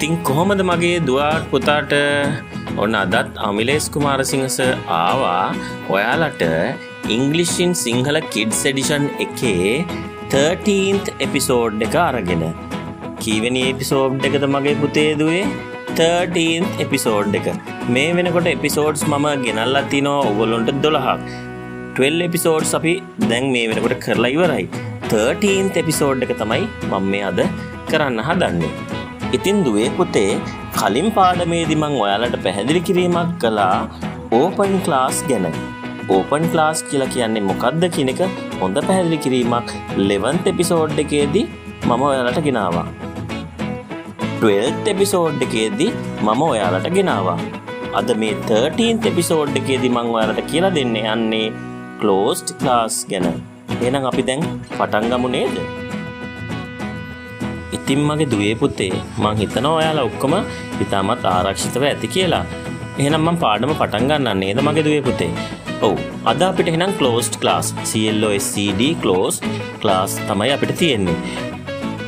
ඉතිං කොහොමද මගේ දුවාට පුතාට ඔන්න අදත් අමිලේස් කුමාරසිංහස ආවා? ඔයාලට ඉංගලිෂින් සිංහල කිඩ්ස් එඩිෂන් එකේ 13th එපිසෝඩ් එක අරගෙන. කීවනි එපිසෝඩ් එකද මගේ පුතේදුවේ 13th එපිසෝඩ් එක. මේ වෙනකොට එපිසෝඩ්ස් මම ගෙනල්ලා තිනෝ ඔගොල්ලොන්ට දොළහක්. 12 එපිසෝඩ්ස් අපි දැන් මේ වෙනකොට කරලා ඉවරයි. 13th එපිසෝඩ් එක තමයි මම මේ අද කරන්න හදන්නේ. ඉතින් දුවේ පුතේ කලින් පාඩමේදි මං ඔයාලට පැහැදිලි කිරීමක් කළා ඕපන් ක්ලාස් ගැන. ඕපන් ක්ලාස් කියලා කියන්නේ මොකක්ද කියනක හොඳ පැහැදිලි කිරීමක්. ලෙවන්ත එපිසෝඩ් එකේදී මම ඔයාලට ගෙනවා. 12 එපිසෝඩ් එකේදී මම ඔයාලට ගෙනවා. අද මේ 13 එපිසෝඩ් එකේදී මං ඔයාලට කියලා දෙන්න යන්නේ ක්ලෝස්ට් ක්ලාස් ගැන. එහෙනම් අපි දැන් පටන් ගමු නේද? ඉතින් මගේ දුවේ පුතේ මං හිතනවා ඔයාලා ඔක්කොම ඉතාමත් ආරක්ෂිතව ඇති කියලා. එහෙනම් මම පාඩම පටන් ගන්න නේද මගේ දුවේ පුතේ? ඔව්. අද අපිට එහෙනම් closed class CLOSCD closed class තමයි අපිට තියෙන්නේ.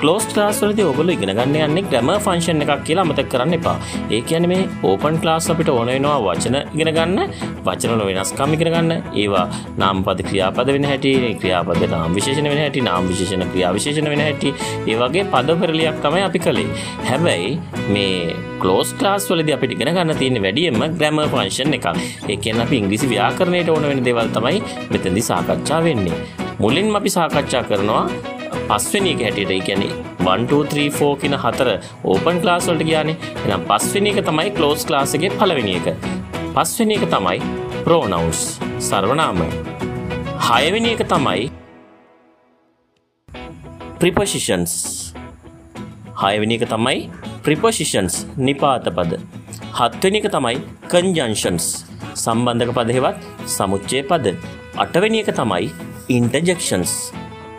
ක්ලෝස් ලාස්වලදී ඔගොල්ලෝ ඉගෙන ගන්න යන්නේ ග්‍රැමර් ෆන්ක්ෂන් එකක් කියලා අමතක කරන්න එපා. ඒ කියන්නේ මේ ඕපන් ක්ලාස් අපිට ඕන වෙනවා වචන ඉගෙන ගන්න, වචන වල වෙනස්කම් ඉගෙන ගන්න, ඒවා නාමපද ක්‍රියාපද වෙන හැටි, ක්‍රියාපද නාම විශේෂණ වෙන හැටි, නාම විශේෂණ ක්‍රියා විශේෂණ වෙන හැටි, ඒ වගේ පද පෙරලියක් තමයි අපි කළේ. හැබැයි මේ ක්ලෝස් ක්ලාස් වලදී අපිට ඉගෙන ගන්න තියෙන වැඩියෙන්ම ග්‍රැමර් ෆන්ක්ෂන් එකක්. ඒ කියන්නේ අපි ඉංග්‍රීසි ව්‍යාකරණයට ඕන වෙන දේවල් තමයි මෙතනදී සාකච්ඡා වෙන්නේ. මුලින්ම අපි සාකච්ඡා කරනවා පස්වෙනි එක හැටියට ඒ කියන්නේ 1 2 3 4 කියන හතර ඕපන් ක්ලාස් වලට ගියානේ. එහෙනම් පස්වෙනි එක තමයි ක්ලෝස් ක්ලාස් එකේ පළවෙනි එක. පස්වෙනි එක තමයි pronouns සර්වනාම. හයවෙනි එක තමයි prepositions. හයවෙනි එක තමයි prepositions නිපාත පද. හත්වෙනි එක තමයි conjunctions සම්බන්ධක පද හෙවත් සමුච්චය පද. අටවෙනි එක තමයි interjections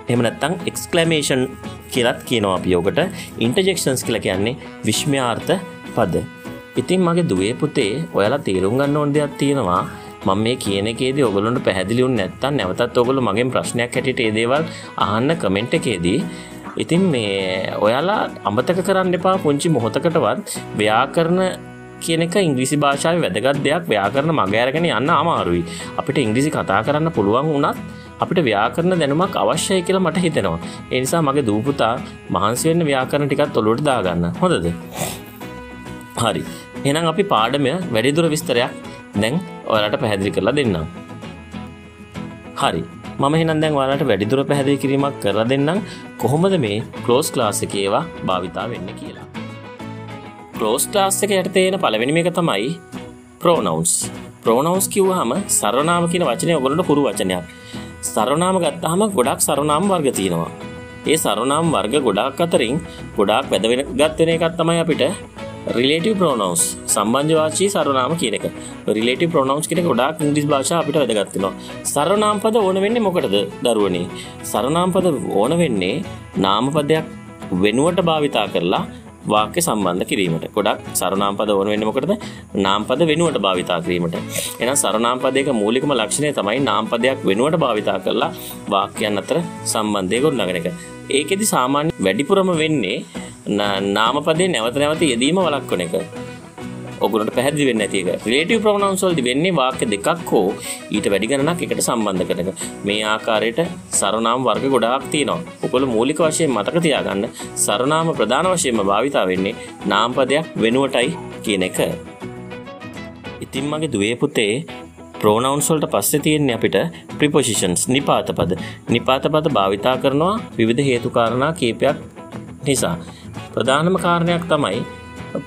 එහෙම නැත්නම් එක්ස්ක්ලමේෂන් කියලත් කියනවා අපි යෝකට ඉන්ටර්ජෙක්ෂන්ස් කියලා කියන්නේ විශ්මයාර්ථ පද. ඉතින් මගේ දුවේ පුතේ ඔයාලා තේරුම් ගන්න ඕන දෙයක් තියෙනවා. මම මේ කියන එකේදී ඔයගොල්ලන්ට පැහැදිලි වුනේ නැත්නම් නැවතත් ඔයගොල්ලෝ මගෙන් ප්‍රශ්නයක් හැටියට ඒ දේවල් අහන්න කමෙන්ට් එකේදී. ඉතින් මේ ඔයාලා අමතක කරන්න එපා පුංචි මොහොතකටවත්. ව්‍යාකරණ කියන එක ඉංග්‍රීසි භාෂාවේ වැදගත් දෙයක්. ව්‍යාකරණ මග අරගෙන යන්න අමාරුයි. අපිට ඉංග්‍රීසි කතා කරන්න පුළුවන් වුණත් අපිට ව්‍යාකරණ දැනුමක් අවශ්‍යයි කියලා මට හිතෙනවා. ඒ නිසා මගේ දූ පුතා මහන්සි වෙන්න ව්‍යාකරණ ටිකක් ඔලුවට දාගන්න. හොඳද? හරි. එහෙනම් අපි පාඩමය වැඩිදුර විස්තරයක් දැන් ඔයාලට පැහැදිලි කරලා දෙන්නම්. හරි. මම එහෙනම් දැන් ඔයාලට වැඩිදුර පැහැදිලි කිරීමක් කරලා දෙන්නම් කොහොමද මේ ක්ලෝස් ක්ලාස් එකේ ඒවා භාවිතා වෙන්නේ කියලා. ක්ලෝස් ක්ලාස් එක යටතේ එන පළවෙනිම එක තමයි ප්‍රෝනවුන්ස්. ප්‍රෝනවුන්ස් කිව්වහම සර්වනාම කියන වචනේ ඔයගොල්ලන්ට පුරු වචනයක්. සරනාම ගත්තාම ගොඩක් සරනාම් වර්ග තියෙනවා. ඒ සරනාම් වර්ග ගොඩක් අතරින් ගොඩාක් වැදවෙන ගත්වෙන එකක් තමයි අපිට රිලේටව ප්‍රෝනවස් සම්බන්ධවාචී සරනාම කියනක රිලේට ප්‍රෝනවස් කෙන ගොඩක් ඉංග්‍රිස් භාෂා අපිට වැදගත්වෙනවා සරනාම්පද ඕන වෙන්නේ මොකටද දරුවනේ? සරනාම්පද ඕන වෙන්නේ නාමපදයක් වෙනුවට භාවිතා කරලා වාක්‍ය සම්බන්ධ කිරීමට. ගොඩක් සරනාම්පද ඕන වෙන්න මොකටද? නාම්පද වෙනුවට භාවිතා කිරීමට. එහෙනම් සරනාම්පදයක මූලිකම ලක්ෂණය තමයි නාම්පදයක් වෙනුවට භාවිතා කරලා වාක්‍යයන් අතර සම්බන්ධය ගොඩනගන එක. ඒකෙදි සාමාන්‍ය වැඩිපුරම වෙන්නේ නාමපදේ නැවත නැවත යෙදීම වළක්වන එක. ඔගුලට පැහැදිලි වෙන්නේ නැති එක. රිලේටිව් ප්‍රොනවුන්ස් වලදී වෙන්නේ වාක්‍ය දෙකක් හෝ ඊට වැඩි ගණනක් එකට සම්බන්ධ කරන එක. මේ ආකාරයට සරනාම වර්ග ගොඩාක් තියෙනවා. ඔයගොල්ලෝ මූලික වශයෙන් මතක තියාගන්න සරනාම ප්‍රධාන වශයෙන්ම භාවිතා වෙන්නේ නාමපදයක් වෙනුවටයි කියන එක. ඉතින් මගේ දුවේ පුතේ ප්‍රෝනවුන්ස් වලට පස්සේ තියෙන්නේ අපිට ප්‍රිපොසිෂන්ස් නිපාත පද. නිපාත පද භාවිතා කරනවා විවිධ හේතු කාරණා කීපයක් නිසා. ප්‍රධානම කාරණයක් තමයි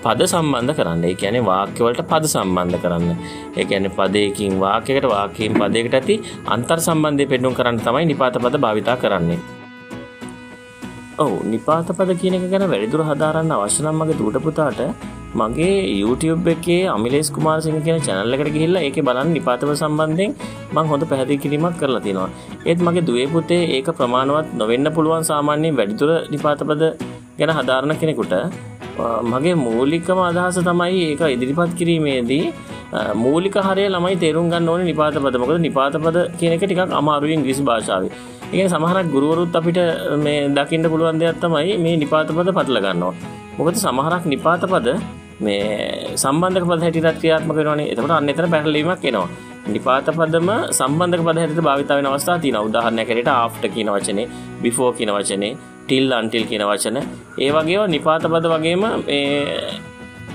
පද සම්බන්ධ කරන්න. ඒ කියන්නේ වාක්‍යවලට පද සම්බන්ධ කරන්න. ඒ කියන්නේ පදයකින් වාක්‍යයකට වාක්‍යයෙන් පදයකට ඇති අන්තර් සම්බන්ධය පෙන්නුම් කරන්න තමයි නිපාත පද භාවිතා කරන්නේ. ඔව් නිපාත පද කියන එක ගැන වැඩිදුර හදාරන්න අවශ්‍ය නම් මගේ දුවට පුතාට මගේ YouTube එකේ අමිලේස් කුමාරසිංහ කියන channel එකට ගිහිල්ලා ඒකේ බලන්න නිපාතව සම්බන්ධයෙන් මම හොඳ පැහැදිලි කිරීමක් කරලා තියෙනවා. ඒත් මගේ දුවේ පුතේ ඒක ප්‍රමාණවත් නොවෙන්න පුළුවන් සාමාන්‍යයෙන් වැඩිදුර නිපාත පද ගැන හදාරන කෙනෙකුට මගේ මූලිකම අදහස තමයි ඒක ඉදිරිපත් කිරීමේදී මූලික හරය ළමයි තේරුම් ගන්න ඕනේ නිපාතපද මොකද නිපාතපද කියන එක ටිකක් අමාරුවෙන් ඉංග්‍රීසි භාෂාවේ. ඒ කියන්නේ සමහරක් ගුරුවරුත් අපිට මේ දකින්න පුළුවන් දෙයක් තමයි මේ නිපාතපද පටල ගන්නවා. මොකද සමහරක් නිපාත පද මේ සම්බන්ධක පද හැටියට ක්‍රියාත්මක වෙනවනේ. එතකොට අන්න එතන පැටලීමක් එනවා. නිපාත පදම සම්බන්ධක පද හැටියට භාවිත වෙන අවස්ථා තියෙනවා. උදාහරණයක් හැටියට after කියන වචනේ before කියන වචනේ. Till until කියන වචන. ඒ වගේම නිපාත පද වගේම මේ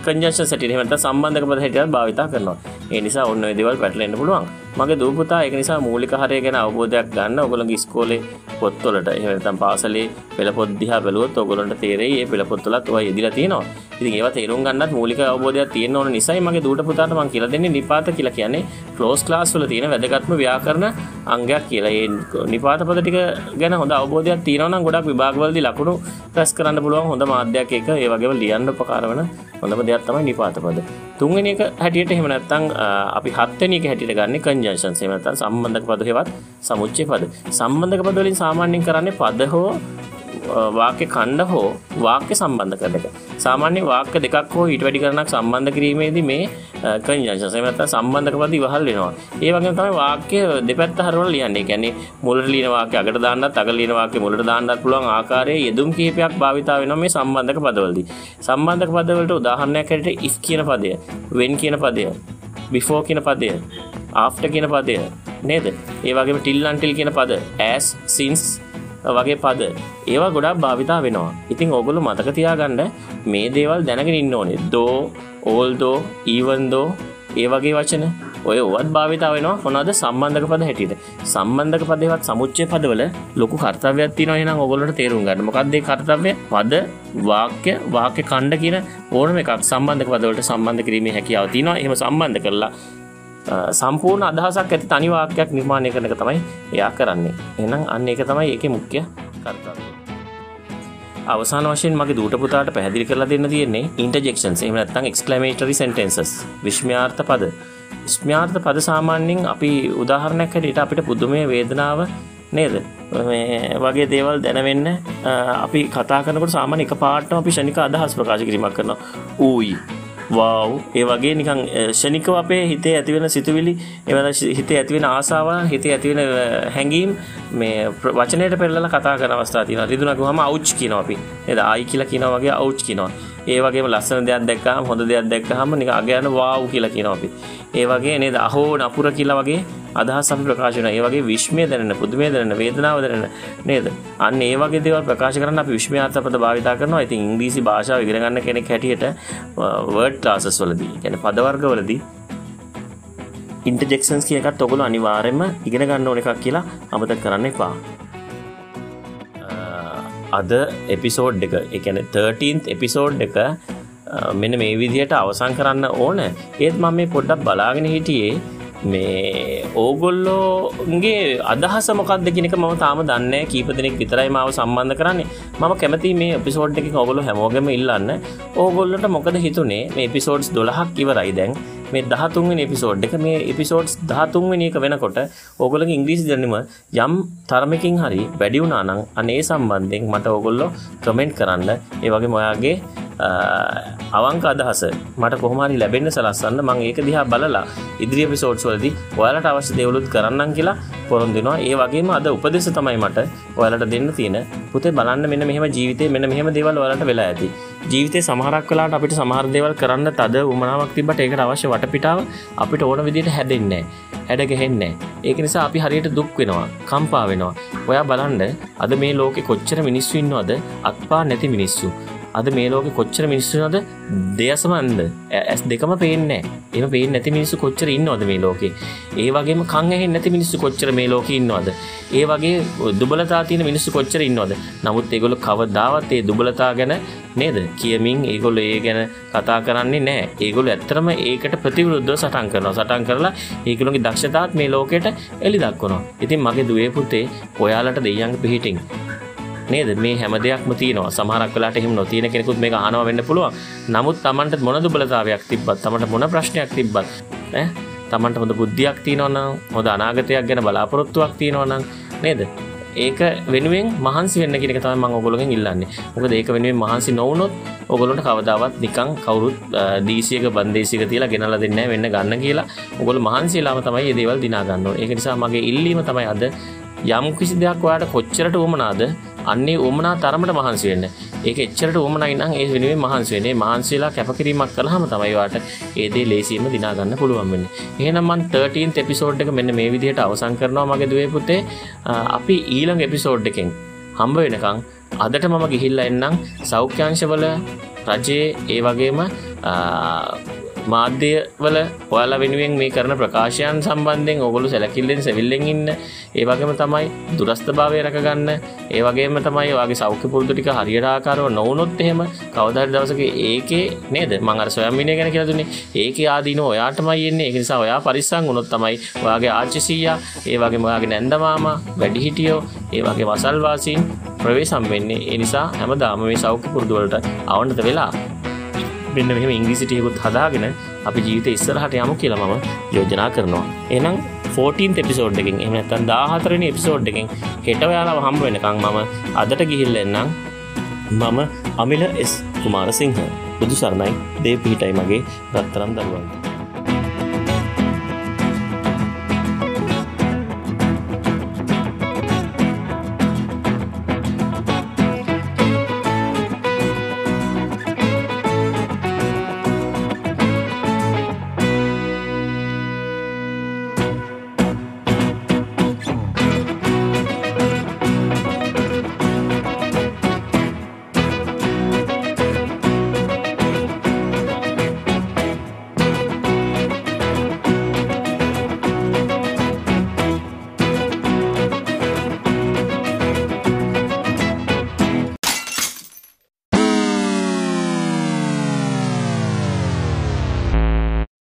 කන්ජක්ෂන් සැටියට එහෙම නැත්නම් සම්බන්ධක පද හැටියට භාවිත කරනවා. ඒ නිසා ඔන්න ඔය දේවල් පැටලෙන්න පුළුවන්. මගේ දූ පුතා ඒක නිසා මූලික හරය ගැන අවබෝධයක් ගන්න ඔයගොල්ලෝගේ ඉස්කෝලේ පොත්වලට එහෙම නැත්නම් පාසලේ පෙළ පොත් දිහා බැලුවොත් ඔයගොල්ලන්ට තේරෙයි මේ පෙළ පොත්වලත් ඔය යෙදිලා තියෙනවා. ඉතින් ඒවා තේරුම් ගන්නත් මූලික අවබෝධයක් තියෙන්න ඕන නිසායි මගේ දූට පුතාට මම කියලා දෙන්නේ නිපාත කියලා කියන්නේ ක්ලෝස් ක්ලාස් වල තියෙන වැදගත්ම ව්‍යාකරණ අංගයක් කියලා. ඒ නිපාත පද ටික ගැන හොඳ අවබෝධයක් තියෙනවා නම් ගොඩක් විභාගවලදී ලකුණු රැස් කරන්න පුළුවන් හොඳ මාධ්‍යයක් එක ඒ වගේම ලියන්න උපකාර වෙන හොඳම දෙයක් තමයි නිපාත පද. තුන්වෙනි එක හැටියට එහෙම නැත්නම් අපි හත්වෙනි එක හැටියට ගන්න කන්ජන්ෂන්ස් එහෙම නැත්නම් සම්බන්ධක පද හේවත් සමුච්චය පද. සම්බන්ධක පද වලින් සාමාන්‍යයෙන් කරන්නේ පද හෝ වාක්‍ය කණ්ඩ හෝ වාක්‍ය සම්බන්ධ කරන එක. සාමාන්‍ය වාක්‍ය දෙකක් හෝ ඊට වැඩි කරනක් සම්බන්ධ කිරීමේදී මේ කන්ජන්ෂන්ස් එහෙම නැත්නම් සම්බන්ධක පද ඉවහල් වෙනවා. ඒ වගේම තමයි වාක්‍ය දෙපැත්ත හරවලා ලියන්නේ. ඒ කියන්නේ මුලට ලියන වාක්‍ය අගට දාන්නත් අගට ලියන වාක්‍ය මුලට දාන්නත් පුළුවන් ආකාරයේ යෙදුම් කිහිපයක් භාවිතා වෙනවා මේ සම්බන්ධක පදවලදී. සම්බන්ධක පදවලට උදාහරණයක් හැටියට if කියන පදය, when කියන පදය, before කියන පදය, after කියන පදය නේද? ඒ වගේම till until කියන පද as since වගේ පද ඒවා ගොඩක් භාවිතා වෙනවා. ඉතින් ඕගොල්ලෝ මතක තියාගන්න මේ දේවල් දැනගෙන ඉන්න ඕනේ. දෝ, ඕල්දෝ, ඊවන්දෝ ඒ වගේ වචන ඔය ඔවත් භාවිතා වෙනවා මොනවද සම්බන්ධක පද හැටියට. සම්බන්ධක පදේවත් සමුච්චය පදවල ලොකු කර්තව්‍යයක් තියෙනවා එහෙනම් ඕගොල්ලන්ට තේරුම් ගන්න. මොකක්ද ඒ කර්තව්‍ය? පද, වාක්‍ය, වාක්‍ය ඛණ්ඩ කියන ඕනම එකක් සම්බන්ධක පදවලට සම්බන්ධ කිරීමේ හැකියාව තියෙනවා. එහෙම සම්බන්ධ කරලා සම්පූර්ණ අදහසක් ඇති තනි වාක්‍යයක් නිර්මාණය කරන එක තමයි එයා කරන්නේ. එහෙනම් අන්න ඒක තමයි ඒකේ මුඛ්‍ය කර්තව්‍යය. අවසාන වශයෙන් මගේ දූට පුතාට පැහැදිලි කරලා දෙන්න තියෙන්නේ interjections එහෙම නැත්නම් exclamatory sentences විස්මයාර්ථ පද. විස්මයාර්ථ පද සාමාන්‍යයෙන් අපි උදාහරණයක් හැටියට අපිට පුදුමය වේදනාව නේද මේ වගේ දේවල් දැනවෙන්න අපි කතා කරනකොට සාමාන්‍ය එකපාරටම අපි ෂණික අදහස් ප්‍රකාශ කිරීමක් කරනවා. ඌයි වව් ඒ වගේ නිකන් ෂණිකව අපේ හිතේ ඇතිවෙන සිතුවිලි එවන හිතේ ඇතිවෙන ආසාවන් හිතේ ඇතිවෙන හැඟීම් මේ වචනයට පෙරලලා කතා කරන අවස්ථා තියෙනවා. රිදුනා ගුවම අවුච් කියනවා අපි. නේද? ආයි කියලා කියනවා වගේ අවුච් කියනවා. ඒ වගේම ලස්සන දෙයක් දැක්කහම හොඳ දෙයක් දැක්කහම නිකන් අගයන වාව් කියලා කියනවා අපි. ඒ වගේ නේද? අහෝ නපුර කියලා වගේ අදහස් අපි ප්‍රකාශ වෙනවා. ඒ වගේ විශ්මය දැනෙන, පුදුමය දැනෙන, වේදනාව දැනෙන නේද? අන්න ඒ වගේ දේවල් ප්‍රකාශ කරන්න අපි විශ්මයාර්ථපද භාවිතා කරනවා. ඉතින් ඉංග්‍රීසි භාෂාව ඉගෙන ගන්න කෙනෙක් හැටියට වර්ඩ් ක්ලාසස් වලදී, කියන්නේ පද වර්ග වලදී ඉන්ටර්ජෙක්ෂන්ස් කියන එකත් ඔයගොල්ලෝ අනිවාර්යයෙන්ම ඉගෙන ගන්න ඕන එකක් කියලා අමතක කරන්න එපා. අද එපිසෝඩ් එක. එකන 13th එපිසෝඩ් එක මෙන්න මේ විදිහට අවසන් කරන්න ඕන. ඒත් මම මේ පොඩ්ඩක් බලාගෙන හිටියේ මේ ඕගොල්ලෝගේ අදහස මොකක්ද කෙනෙක ම තාම දන්න කීප දෙනෙක් විතරයි මාව සම්බන්ධ කරන්නේ. මම කැමති මේ එපිසෝඩ් එක ඔගොලු හැමෝගම ඉල්ලන්න. ඕගොල්ලට මොකද හිතුනේ? මේ එපිසෝඩ්ස් දොළහක් ඉවරයි දැන්. මේ දහතුන්වෙනි එපිසෝඩ් එක මේ එපිසෝඩ්ස් දහතුන්වෙනි එක වෙනකොට ඕගොල්ලෝගේ ඉංග්‍රීසි දැනුම යම් තරමකින් හරි වැඩි වුණා නම් අනේ සම්බන්ධයෙන් මට ඕගොල්ලෝ කමෙන්ට් කරන්න. ඒ වගේම ඔයාගේ අවංක අදහස මට කොහොමරි ලැබෙන්න සලස්සන්න මං ඒක දිහා බලලා ඉදිරි එපිසෝඩ්ස් වලදී ඔයාලට අවශ්‍ය දේවලුත් කරන්නම් කියලා පොරොන්දු වෙනවා. ඒ වගේම අද උපදෙස් තමයි මට ඔයාලට දෙන්න තියෙන. පුතේ බලන්න මෙන්න මෙහෙම ජීවිතේ මෙන්න මෙහෙම දේවල් ඔයාලට වෙලා ඇති. ජීවිතේ සමහරක් වෙලාවට අපිට සමහර දේවල් කරන්න තද උමනාවක් තිබ්බට ඒකට අවශ්‍ය වටපිටාව අපිට ඕන විදිහට හැදෙන්නේ නැහැ. හැඩ ගැහෙන්නේ නැහැ. ඒක නිසා අපි හරියට දුක් වෙනවා, කම්පා වෙනවා. ඔයා බලන්න අද මේ ලෝකේ කොච්චර මිනිස්සු ඉන්නවද අත්පා නැති මිනිස්සු. අද මේ ලෝකෙ කොච්චර මිනිස්සුනද දෙයසමන්ද ඇස් දෙකම පේන්නේ එම පේ නැති මිනිස්සු කොච්චර ඉන්නවද මේ ලෝකේ? ඒ වගේම කං ඇහෙන් නැති මිනිස්සු කොච්චර මේ ලෝක ඉන්නවද? ඒ වගේ දුබලතා තියෙන මිනිස්සු කොච්චර ඉන්නවද? නමුත් ඒගොල්ලෝ කවදාවත් ඒ දුබලතා ගැන නේද? කියමින් ඒගොල්ලෝ ඒ ගැන කතා කරන්නේ නැහැ ඒගොල්ලෝ ඇත්තටම ඒකට ප්‍රතිවිරුද්ධව සටන් කරනවා. සටන් කරලා ඒගොල්ලෝගේ දක්ෂතාවත් මේ ලෝකෙට එලි දක්වනවා. ඉතින් මගේ දුවේ පුතේ ඔයාලට දෙයියන්ගේ පිහිටින්. නේද මේ හැම දෙයක්ම තියෙනවා සමහරක් වෙලාට එහෙම නොතියන කෙනෙකුත් මේක අහනවා වෙන්න පුළුවන් නමුත් Tamanට මොන දුබලතාවයක් තිබ්බත් Tamanට මොන ප්‍රශ්නයක් තිබ්බත් ඈ Tamanට හොඳ බුද්ධියක් තියෙනවා නම් හොඳ අනාගතයක් ගැන බලාපොරොත්තුවක් තියෙනවා නම් නේද ඒක වෙනුවෙන් මහන්සි වෙන්න කියන එක තමයි මම ඔයගොල්ලෝගෙන් ඉල්ලන්නේ. මොකද ඒක වෙනුවෙන් මහන්සි නොවුනොත් ඔයගොල්ලන්ට කවදාවත් නිකන් කවුරුත් දීසියක බන්දේසියක තියලා ගෙනල්ලා දෙන්නේ නැහැ වෙන්න ගන්න කියලා. ඔයගොල්ලෝ මහන්සි වෙලාම තමයි මේ දේවල් දිනා ගන්න ඕනේ. ඒක නිසා මගේ ඉල්ලීම තමයි අද යම් කිසි දෙයක් ඔයාලට කොච්චරට උවමනාද අන්නේ උවමනා තරමට මහන්සි වෙන්න. ඒක එච්චරට උවමනයි නම් ඒ වෙනුවෙන් මහන්සි වෙන්නේ. මහන්සි වෙලා කැපකිරීමක් කළාම තමයි වාට ඒ දේ ලේසියෙන්ම දිනා ගන්න පුළුවන් වෙන්නේ. එහෙනම් මම 13th එපිසෝඩ් එක මෙන්න මේ විදිහට අවසන් කරනවා මගේ දුවේ පුතේ. අපි ඊළඟ එපිසෝඩ් එකෙන් හම්බ වෙනකන් අදට මම ගිහිල්ලා එන්නම් සෞඛ්‍යංශවල රජයේ ඒ වගේම මාධ්‍යවල ඔයාලා වෙනුවෙන් මේ කරන ප්‍රකාශයන් සම්බන්ධයෙන් ඔගොලු සැලකිල්ලෙන් සැවිල්ලෙන් ඉන්න. ඒ වගේම තමයි දුරස්ථභාවය රැකගන්න. ඒ වගේම තමයි ඔයාගේ සෞඛ්‍ය පුරුදු ටික හරියට ආකාරව නොවුනොත් එහෙම කවදා හරි දවසක ඒකේ නේද? මම අර සොයම් විනය ගැන කියලා දුන්නේ. ඒකේ ආදීනෝ ඔයාටමයි එන්නේ. ඒක නිසා ඔයා පරිස්සම් වුණොත් තමයි ඔයාගේ ආච්චි සීයා ඒ වගේම ඔයාගේ නැන්ද මාමා වැඩිහිටියෝ ඒ වගේ වසල්වාසීන් ප්‍රවේශම් වෙන්නේ. ඒ නිසා හැමදාම මේ සෞඛ්‍ය පුරුදු වලට අවනත වෙලා මෙන්න මෙහෙම ඉංග්‍රීසි ටිකකුත් හදාගෙන අපි ජීවිතේ ඉස්සරහට යමු කියලා මම යෝජනා කරනවා. එහෙනම් 14th එපිසෝඩ් එකකින් එහෙම නැත්නම් 14 වෙනි එපිසෝඩ් එකකින් හෙට ඔයාලව හම්බ වෙනකන් මම අදට ගිහිල්ලා එන්නම්. මම අමිල එස් කුමාරසිංහ. බුදු සරණයි දේ පිහිටයි මගේ රත්තරන් දරුවන්.